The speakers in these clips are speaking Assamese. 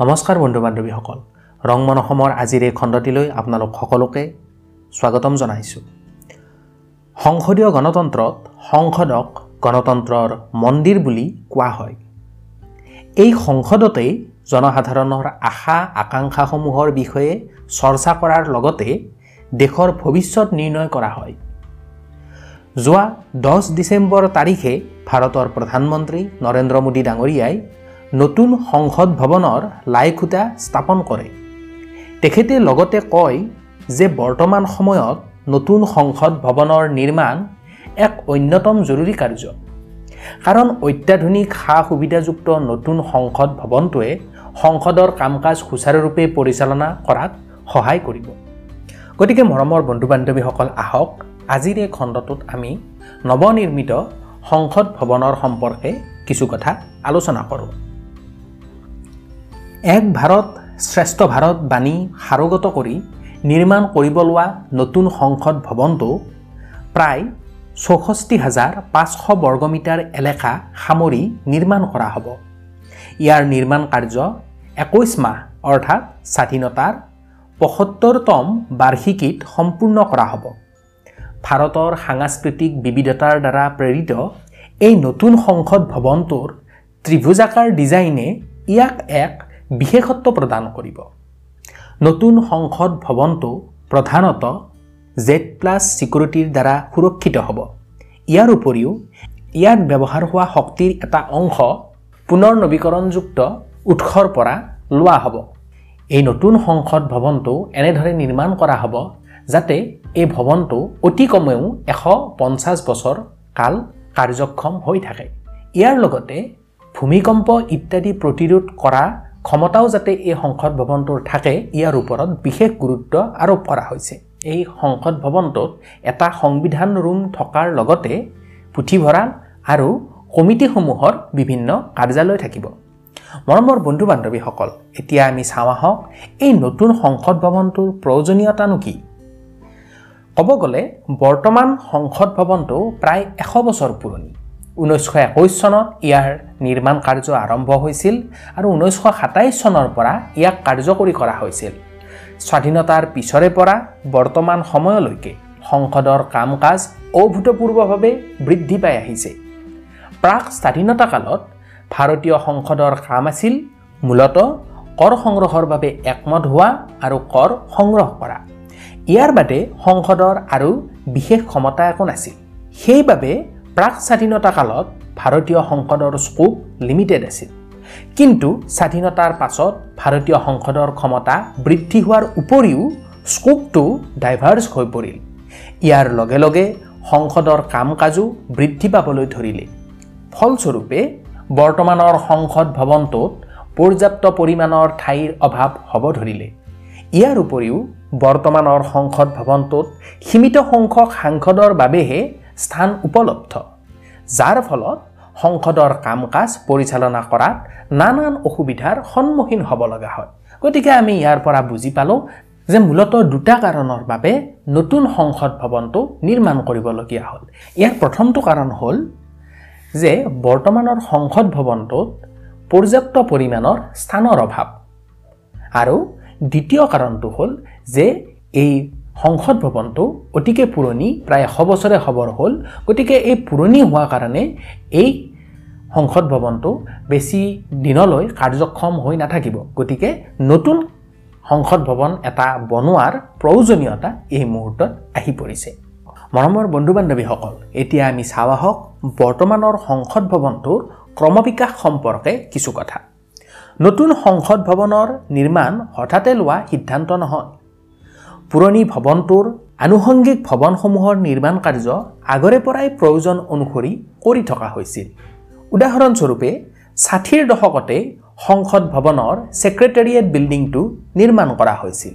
নমস্কাৰ বন্ধু বান্ধৱীসকল ৰংমন অসমৰ আজিৰ এই খণ্ডটিলৈ আপোনালোক সকলোকে স্বাগতম জনাইছোঁ। সংসদীয় গণতন্ত্ৰত সংসদক গণতন্ত্ৰৰ মন্দিৰ বুলি কোৱা হয়। এই সংসদতেই জনসাধাৰণৰ আশা আকাংক্ষাসমূহৰ বিষয়ে চৰ্চা কৰাৰ লগতে দেশৰ ভৱিষ্যত নিৰ্ণয় কৰা হয়। যোৱা দহ ডিচেম্বৰ তাৰিখে ভাৰতৰ প্ৰধানমন্ত্ৰী নৰেন্দ্ৰ মোদী ডাঙৰীয়াই নতুন সংসদ ভৱনৰ লাই খুঁটা স্থাপন কৰে। তেখেতে লগতে কয় যে বৰ্তমান সময়ত নতুন সংসদ ভৱনৰ নিৰ্মাণ এক অন্যতম জৰুৰী কাৰ্য। কাৰণ অত্যাধুনিক সা সুবিধাযুক্ত নতুন সংসদ ভৱনটোৱে সংসদৰ কাম কাজ সুচাৰুৰূপে পৰিচালনা কৰাত সহায় কৰিব। গতিকে মৰমৰ বন্ধু বান্ধৱীসকল আহক আজিৰ এই খণ্ডটোত আমি নৱনিৰ্মিত সংসদ ভৱনৰ সম্পৰ্কে কিছু কথা আলোচনা কৰোঁ। এক ভাৰত শ্ৰেষ্ঠ ভাৰত বাণী সাৰোগত কৰি নিৰ্মাণ কৰিব লোৱা নতুন সংসদ ভৱনটো প্ৰায় চৌষষ্ঠি হাজাৰ পাঁচশ বৰ্গমিটাৰ এলেকা সামৰি নিৰ্মাণ কৰা হ'ব। ইয়াৰ নিৰ্মাণ কাৰ্য একৈছ মাহ অৰ্থাৎ স্বাধীনতাৰ পঁসত্তৰতম বাৰ্ষিকীত সম্পূৰ্ণ কৰা হ'ব। ভাৰতৰ সাংস্কৃতিক বিবিধতাৰ দ্বাৰা প্ৰেৰিত এই নতুন সংসদ ভৱনটোৰ ত্ৰিভুজাকাৰ ডিজাইনে ইয়াক এক বিশেষত্ব প্ৰদান কৰিব। নতুন সংসদ ভৱনটো প্ৰধানতঃ জেড প্লাছ ছিকিউৰিটিৰ দ্বাৰা সুৰক্ষিত হ'ব। ইয়াৰ উপৰিও ইয়াত ব্যৱহাৰ হোৱা শক্তিৰ এটা অংশ পুনৰ নৱীকৰণযুক্ত উৎসৰ পৰা লোৱা হ'ব। এই নতুন সংসদ ভৱনটো এনেদৰে নিৰ্মাণ কৰা হ'ব যাতে এই ভৱনটো অতি কমেও এশ পঞ্চাছ বছৰ কাল কাৰ্যক্ষম হৈ থাকে। ইয়াৰ লগতে ভূমিকম্প ইত্যাদি প্ৰতিৰোধ কৰা ক্ষমতাও যাতে এই সংসদ ভৱনটোৰ থাকে ইয়াৰ ওপৰত বিশেষ গুৰুত্ব আৰোপ কৰা হৈছে। এই সংসদ ভৱনটোত এটা সংবিধান ৰুম থকাৰ লগতে পুথিভঁৰাল আৰু কমিটিসমূহৰ বিভিন্ন কাৰ্যালয় থাকিব। মৰমৰ বন্ধু বান্ধৱীসকল এতিয়া আমি চাওঁ আহক এই নতুন সংসদ ভৱনটোৰ প্ৰয়োজনীয়তানো কি? ক'ব গ'লে বৰ্তমান সংসদ ভৱনটো প্ৰায় এশ বছৰ পুৰণি। ঊনৈছশ একৈছ চনত ইয়াৰ নিৰ্মাণ কাৰ্য আৰম্ভ হৈছিল আৰু ঊনৈছশ সাতাইছ চনৰ পৰা ইয়াক কাৰ্যকৰী কৰা হৈছিল। স্বাধীনতাৰ পিছৰে পৰা বৰ্তমান সময়লৈকে সংসদৰ কাম কাজ অভূতপূৰ্বভাৱে বৃদ্ধি পাই আহিছে। প্ৰাক স্বাধীনতা কালত ভাৰতীয় সংসদৰ কাম আছিল মূলতঃ কৰ সংগ্ৰহৰ বাবে একমত হোৱা আৰু কৰ সংগ্ৰহ কৰা। ইয়াৰ বাদে সংসদৰ আৰু বিশেষ ক্ষমতা একো নাছিল। সেইবাবে প্ৰাক স্বাধীনতা কালত ভাৰতীয় সংসদৰ স্কোপ লিমিটেড আছিল। কিন্তু স্বাধীনতাৰ পাছত ভাৰতীয় সংসদৰ ক্ষমতা বৃদ্ধি হোৱাৰ উপৰিও স্কোপটো ডাইভাৰ্চ হৈ পৰিল। ইয়াৰ লগে লগে সংসদৰ কাম কাজো বৃদ্ধি পাবলৈ ধৰিলে। ফলস্বৰূপে বৰ্তমানৰ সংসদ ভৱনটোত পৰ্যাপ্ত পৰিমাণৰ ঠাইৰ অভাৱ হ'ব ধৰিলে। ইয়াৰ উপৰিও বৰ্তমানৰ সংসদ ভৱনটোত সীমিত সংখ্যক সাংসদৰ বাবেহে স্থান উপলব্ধ যাৰ ফলত সংসদৰ কাম কাজ পৰিচালনা কৰাত নানান অসুবিধাৰ সন্মুখীন হ'ব লগা হয়। গতিকে আমি ইয়াৰ পৰা বুজি পালোঁ যে মূলতঃ দুটা কাৰণৰ বাবে নতুন সংসদ ভৱনটো নিৰ্মাণ কৰিবলগীয়া হ'ল। ইয়াৰ প্ৰথমটো কাৰণ হ'ল যে বৰ্তমানৰ সংসদ ভৱনটোত পৰ্যাপ্ত পৰিমাণৰ স্থানৰ অভাৱ। আৰু দ্বিতীয় কাৰণটো হ'ল যে এই সংসদ ভৱনটো অতিকে পুৰণি প্ৰায় এশ বছৰে খবৰ হ'ল। গতিকে এই পুৰণি হোৱা কাৰণে এই সংসদ ভৱনটো বেছি দিনলৈ কাৰ্যক্ষম হৈ নাথাকিব। গতিকে নতুন সংসদ ভৱন এটা বনোৱাৰ প্ৰয়োজনীয়তা এই মুহূৰ্তত আহি পৰিছে। মৰমৰ বন্ধু বান্ধৱীসকল এতিয়া আমি চাওঁ আহক বৰ্তমানৰ সংসদ ভৱনটোৰ ক্ৰমবিকাশ সম্পৰ্কে কিছু কথা। নতুন সংসদ ভৱনৰ নিৰ্মাণ হঠাতে লোৱা সিদ্ধান্ত নহয়। পুৰণি ভৱনটোৰ আনুষংগিক ভৱনসমূহৰ নিৰ্মাণ কাৰ্য আগৰে পৰাই প্ৰয়োজন অনুসৰি কৰি থকা হৈছিল। উদাহৰণস্বৰূপে ষাঠিৰ দশকতে সংসদ ভৱনৰ ছেক্ৰেটেৰিয়েট বিল্ডিংটো নিৰ্মাণ কৰা হৈছিল।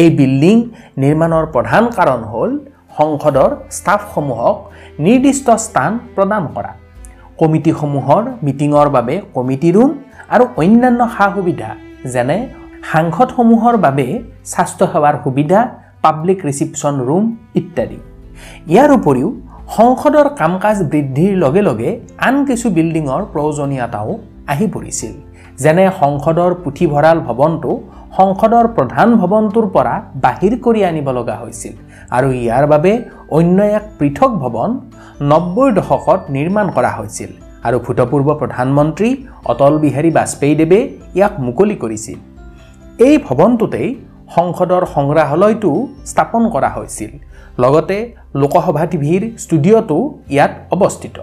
এই বিল্ডিং নিৰ্মাণৰ প্ৰধান কাৰণ হ'ল সংসদৰ ষ্টাফসমূহক নিৰ্দিষ্ট স্থান প্ৰদান কৰা। কমিটিসমূহৰ মিটিঙৰ বাবে কমিটি ৰুম আৰু অন্যান্য সা সুবিধা যেনে সাংসদসমূহৰ বাবে স্বাস্থ্যসেৱাৰ সুবিধা পাব্লিক ৰিচিপশ্যন ৰুম ইত্যাদি। ইয়াৰ উপৰিও সংসদৰ কাম কাজ বৃদ্ধিৰ লগে লগে আন কিছু বিল্ডিঙৰ প্ৰয়োজনীয়তাও আহি পৰিছিল। যেনে সংসদৰ পুথিভঁৰাল ভৱনটো সংসদৰ প্ৰধান ভৱনটোৰ পৰা বাহিৰ কৰি আনিব লগা হৈছিল আৰু ইয়াৰ বাবে অন্য এক পৃথক ভৱন নব্বৈৰ দশকত নিৰ্মাণ কৰা হৈছিল আৰু ভূতপূৰ্ব প্ৰধানমন্ত্ৰী অটল বিহাৰী বাজপেয়ীদেৱে ইয়াক মুকলি কৰিছিল। এই ভৱনটোতেই সংসদৰ সংগ্ৰহালয়টো স্থাপন কৰা হৈছিল। লগতে লোকসভা টিভিৰ ষ্টুডিঅ'টো ইয়াত অৱস্থিত।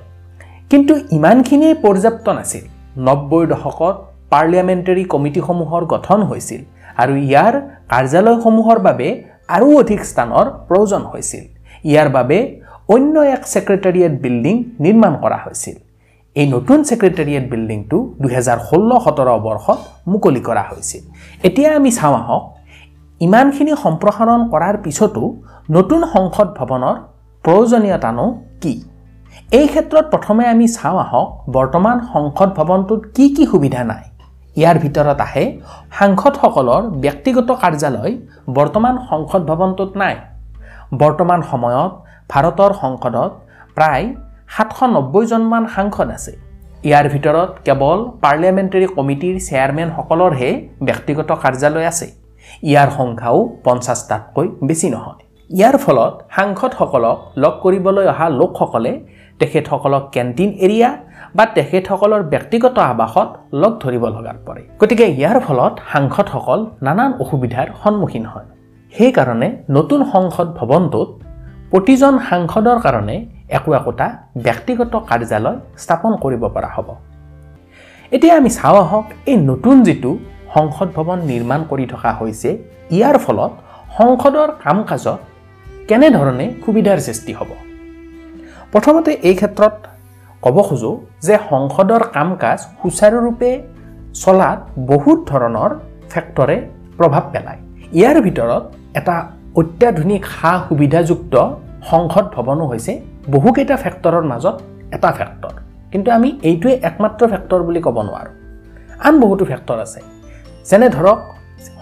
কিন্তু ইমানখিনিয়ে পৰ্যাপ্ত নাছিল। নব্বৈৰ দশকত পাৰ্লিয়ামেণ্টাৰী কমিটিসমূহৰ গঠন হৈছিল আৰু ইয়াৰ কাৰ্যালয়সমূহৰ বাবে আৰু অধিক স্থানৰ প্ৰয়োজন হৈছিল। ইয়াৰ বাবে অন্য এক ছেক্ৰেটাৰিয়েট বিল্ডিং নিৰ্মাণ কৰা হৈছিল। এই নতুন ছেক্ৰেটাৰিয়েট বিল্ডিংটো দুহেজাৰ ষোল্ল সোতৰ বৰ্ষত মুকলি কৰা হৈছিল। এতিয়া আমি চাওঁ আহক ইমানখিনি সম্প্ৰসাৰণ কৰাৰ পিছতো নতুন সংসদ ভৱনৰ প্ৰয়োজনীয়তানো কি? এই ক্ষেত্ৰত প্ৰথমে আমি চাওঁ আহক বৰ্তমান সংসদ ভৱনটোত কি কি সুবিধা নাই। ইয়াৰ ভিতৰত আহে সাংসদসকলৰ ব্যক্তিগত কাৰ্যালয় বৰ্তমান সংসদ ভৱনটোত নাই। বৰ্তমান সময়ত ভাৰতৰ সংসদত প্ৰায় সাতশ নব্বৈজনমান সাংসদ আছে। ইয়াৰ ভিতৰত কেৱল পাৰ্লিয়ামেণ্টাৰী কমিটিৰ চেয়াৰমেনসকলৰহে ব্যক্তিগত কাৰ্যালয় আছে। ইয়াৰ সংখ্যাও পঞ্চাছটাতকৈ বেছি নহয়। ইয়াৰ ফলত সাংসদসকলক লগ কৰিবলৈ অহা লোকসকলে তেখেতসকলক কেণ্টিন এৰিয়া বা তেখেতসকলৰ ব্যক্তিগত আৱাসত লগ ধৰিব লগাত পৰে। গতিকে ইয়াৰ ফলত সাংসদসকল নানান অসুবিধাৰ সন্মুখীন হয়। সেইকাৰণে নতুন সংসদ ভৱনটোত প্ৰতিজন সাংসদৰ কাৰণে একো একোটা ব্যক্তিগত কাৰ্যালয় স্থাপন কৰিব পৰা হ'ব। এতিয়া আমি চাওঁ আহক এই নতুন যিটো সংসদ ভৱন নিৰ্মাণ কৰি থকা হৈছে ইয়াৰ ফলত সংসদৰ কাম কাজত কেনেধৰণে সুবিধাৰ সৃষ্টি হ'ব? প্ৰথমতে এই ক্ষেত্ৰত ক'ব খোজোঁ যে সংসদৰ কাম কাজ সুচাৰুৰূপে চলাত বহুত ধৰণৰ ফেক্টৰে প্ৰভাৱ পেলায়। ইয়াৰ ভিতৰত এটা অত্যাধুনিক সা সুবিধাযুক্ত সংসদ ভৱনো হৈছে বহুকেইটা ফেক্টৰৰ মাজত এটা ফেক্টৰ। কিন্তু আমি এইটোৱে একমাত্ৰ ফেক্টৰ বুলি ক'ব নোৱাৰোঁ। আন বহুতো ফেক্টৰ আছে। যেনে ধৰক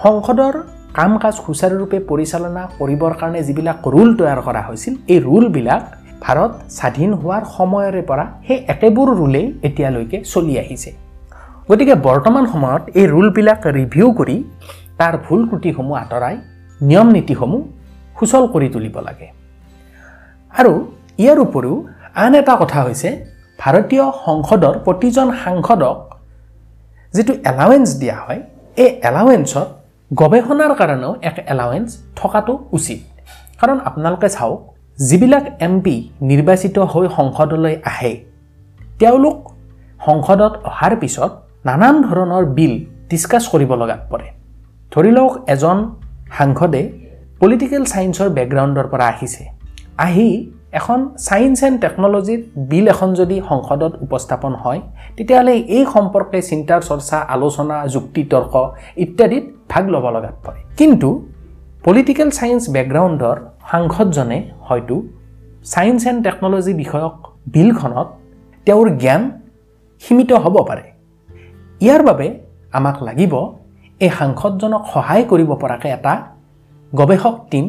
সংসদৰ কাম কাজ সুচাৰুৰূপে পৰিচালনা কৰিবৰ কাৰণে যিবিলাক ৰুল তৈয়াৰ কৰা হৈছিল এই ৰুলবিলাক ভাৰত স্বাধীন হোৱাৰ সময়ৰে পৰা সেই একেবোৰ ৰুলেই এতিয়ালৈকে চলি আহিছে। গতিকে বৰ্তমান সময়ত এই ৰুলবিলাক ৰিভিউ কৰি তাৰ ভুল ত্ৰুটিসমূহ আঁতৰাই নিয়ম নীতিসমূহ সুচল কৰি তুলিব লাগে। আৰু ইয়াৰ উপৰিও আন এটা কথা হৈছে ভাৰতীয় সংসদৰ প্ৰতিজন সাংসদক যিটো এলাৱেঞ্চ দিয়া হয় এই এলাৱেঞ্চত গৱেষণাৰ কাৰণেও এক এলাৱেঞ্চ থকাটো উচিত। কাৰণ আপোনালোকে চাওক যিবিলাক এম পি নিৰ্বাচিত হৈ সংসদলৈ আহে তেওঁলোক সংসদত অহাৰ পিছত নানান ধৰণৰ বিল ডিছকাছ কৰিব লগাত পৰে। ধৰি লওক এজন সাংসদে পলিটিকেল ছায়েন্সৰ বেকগ্ৰাউণ্ডৰ পৰা আহিছে। আহি এখন ছায়েন্স এণ্ড টেকন'লজিৰ বিল এখন যদি সংসদত উপস্থাপন হয় তেতিয়াহ'লে এই সম্পৰ্কে চিন্তাৰ চৰ্চা আলোচনা যুক্তি তৰ্ক ইত্যাদিত ভাগ ল'ব লগাত পৰে। কিন্তু পলিটিকেল ছায়েন্স বেকগ্ৰাউণ্ডৰ সাংসদজনে হয়তো ছায়েন্স এণ্ড টেকন'লজি বিষয়ক বিলখনত তেওঁৰ জ্ঞান সীমিত হ'ব পাৰে। ইয়াৰ বাবে আমাক লাগিব এই সাংসদজনক সহায় কৰিব পৰাকৈ এটা গৱেষক টীম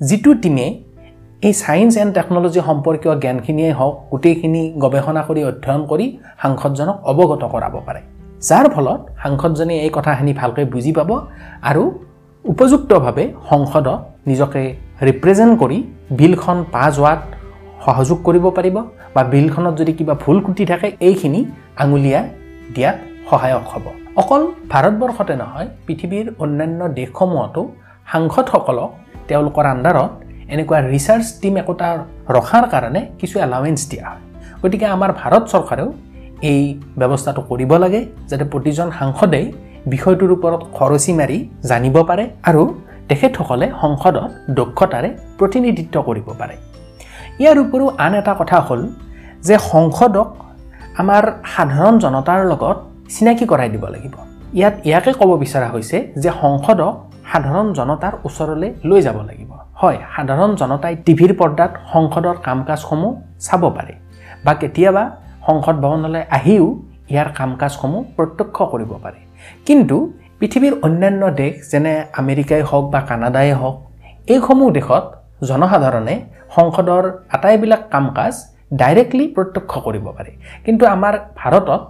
যিটো টীমে এই ছায়েন্স এণ্ড টেকন'লজি সম্পৰ্কীয় জ্ঞানখিনিয়ে হওক গোটেইখিনি গৱেষণা কৰি অধ্যয়ন কৰি সাংসদজনক অৱগত কৰাব পাৰে। যাৰ ফলত সাংসদজনে এই কথাখিনি ভালকৈ বুজি পাব আৰু উপযুক্তভাৱে সংসদত নিজকে ৰিপ্ৰেজেণ্ট কৰি বিলখন পাছ হোৱাত সহযোগ কৰিব পাৰিব বা বিলখনত যদি কিবা ভুল ক্ৰুটি থাকে এইখিনি আঙুলিয়াই দিয়াত সহায়ক হ'ব। অকল ভাৰতবৰ্ষতে নহয় পৃথিৱীৰ অন্যান্য দেশসমূহতো সাংসদসকলক তেওঁলোকৰ আণ্ডাৰত এনেকুৱা ৰিচাৰ্চ টীম একোটা ৰখাৰ কাৰণে কিছু এলাৱেঞ্চ দিয়া হয়। গতিকে আমাৰ ভাৰত চৰকাৰেও এই ব্যৱস্থাটো কৰিব লাগে যাতে প্ৰতিজন সাংসদেই বিষয়টোৰ ওপৰত খৰচি মাৰি জানিব পাৰে আৰু তেখেতসকলে সংসদত দক্ষতাৰে প্ৰতিনিধিত্ব কৰিব পাৰে। ইয়াৰ উপৰিও আন এটা কথা হ'ল যে সংসদক আমাৰ সাধাৰণ জনতাৰ লগত চিনাকি কৰাই দিব লাগিব। ইয়াত ইয়াকে ক'ব বিচৰা হৈছে যে সংসদক সাধাৰণ জনতাৰ ওচৰলৈ লৈ যাব লাগিব। হয় সাধাৰণ জনতাই টিভিৰ পৰ্দাত সংসদৰ কাম কাজসমূহ চাব পাৰে বা কেতিয়াবা সংসদ ভৱনলৈ আহিও ইয়াৰ কাম কাজসমূহ প্ৰত্যক্ষ কৰিব পাৰে। কিন্তু পৃথিৱীৰ অন্যান্য দেশ যেনে আমেৰিকাই হওক বা কানাডাই হওক এইসমূহ দেশত জনসাধাৰণে সংসদৰ আটাইবিলাক কাম কাজ ডাইৰেক্টলি প্ৰত্যক্ষ কৰিব পাৰে। কিন্তু আমাৰ ভাৰতত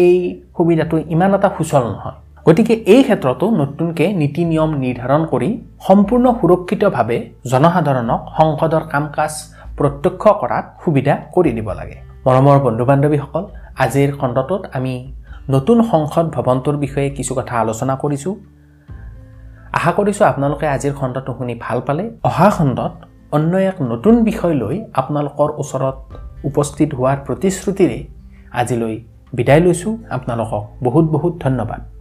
এই সুবিধাটো ইমান এটা সুচল নহয়। গতিকে এই ক্ষেত্ৰতো নতুনকৈ নীতি নিয়ম নিৰ্ধাৰণ কৰি সম্পূৰ্ণ সুৰক্ষিতভাৱে জনসাধাৰণক সংসদৰ কাম কাজ প্ৰত্যক্ষ কৰাত সুবিধা কৰি দিব লাগে। মৰমৰ বন্ধু বান্ধৱীসকল আজিৰ খণ্ডটোত আমি নতুন সংসদ ভৱনটোৰ বিষয়ে কিছু কথা আলোচনা কৰিছোঁ। আশা কৰিছোঁ আপোনালোকে আজিৰ খণ্ডটো শুনি ভাল পালে। অহা খণ্ডত অন্য এক নতুন বিষয় লৈ আপোনালোকৰ ওচৰত উপস্থিত হোৱাৰ প্ৰতিশ্ৰুতিৰে আজিলৈ বিদায় লৈছোঁ। আপোনালোকক বহুত বহুত ধন্যবাদ।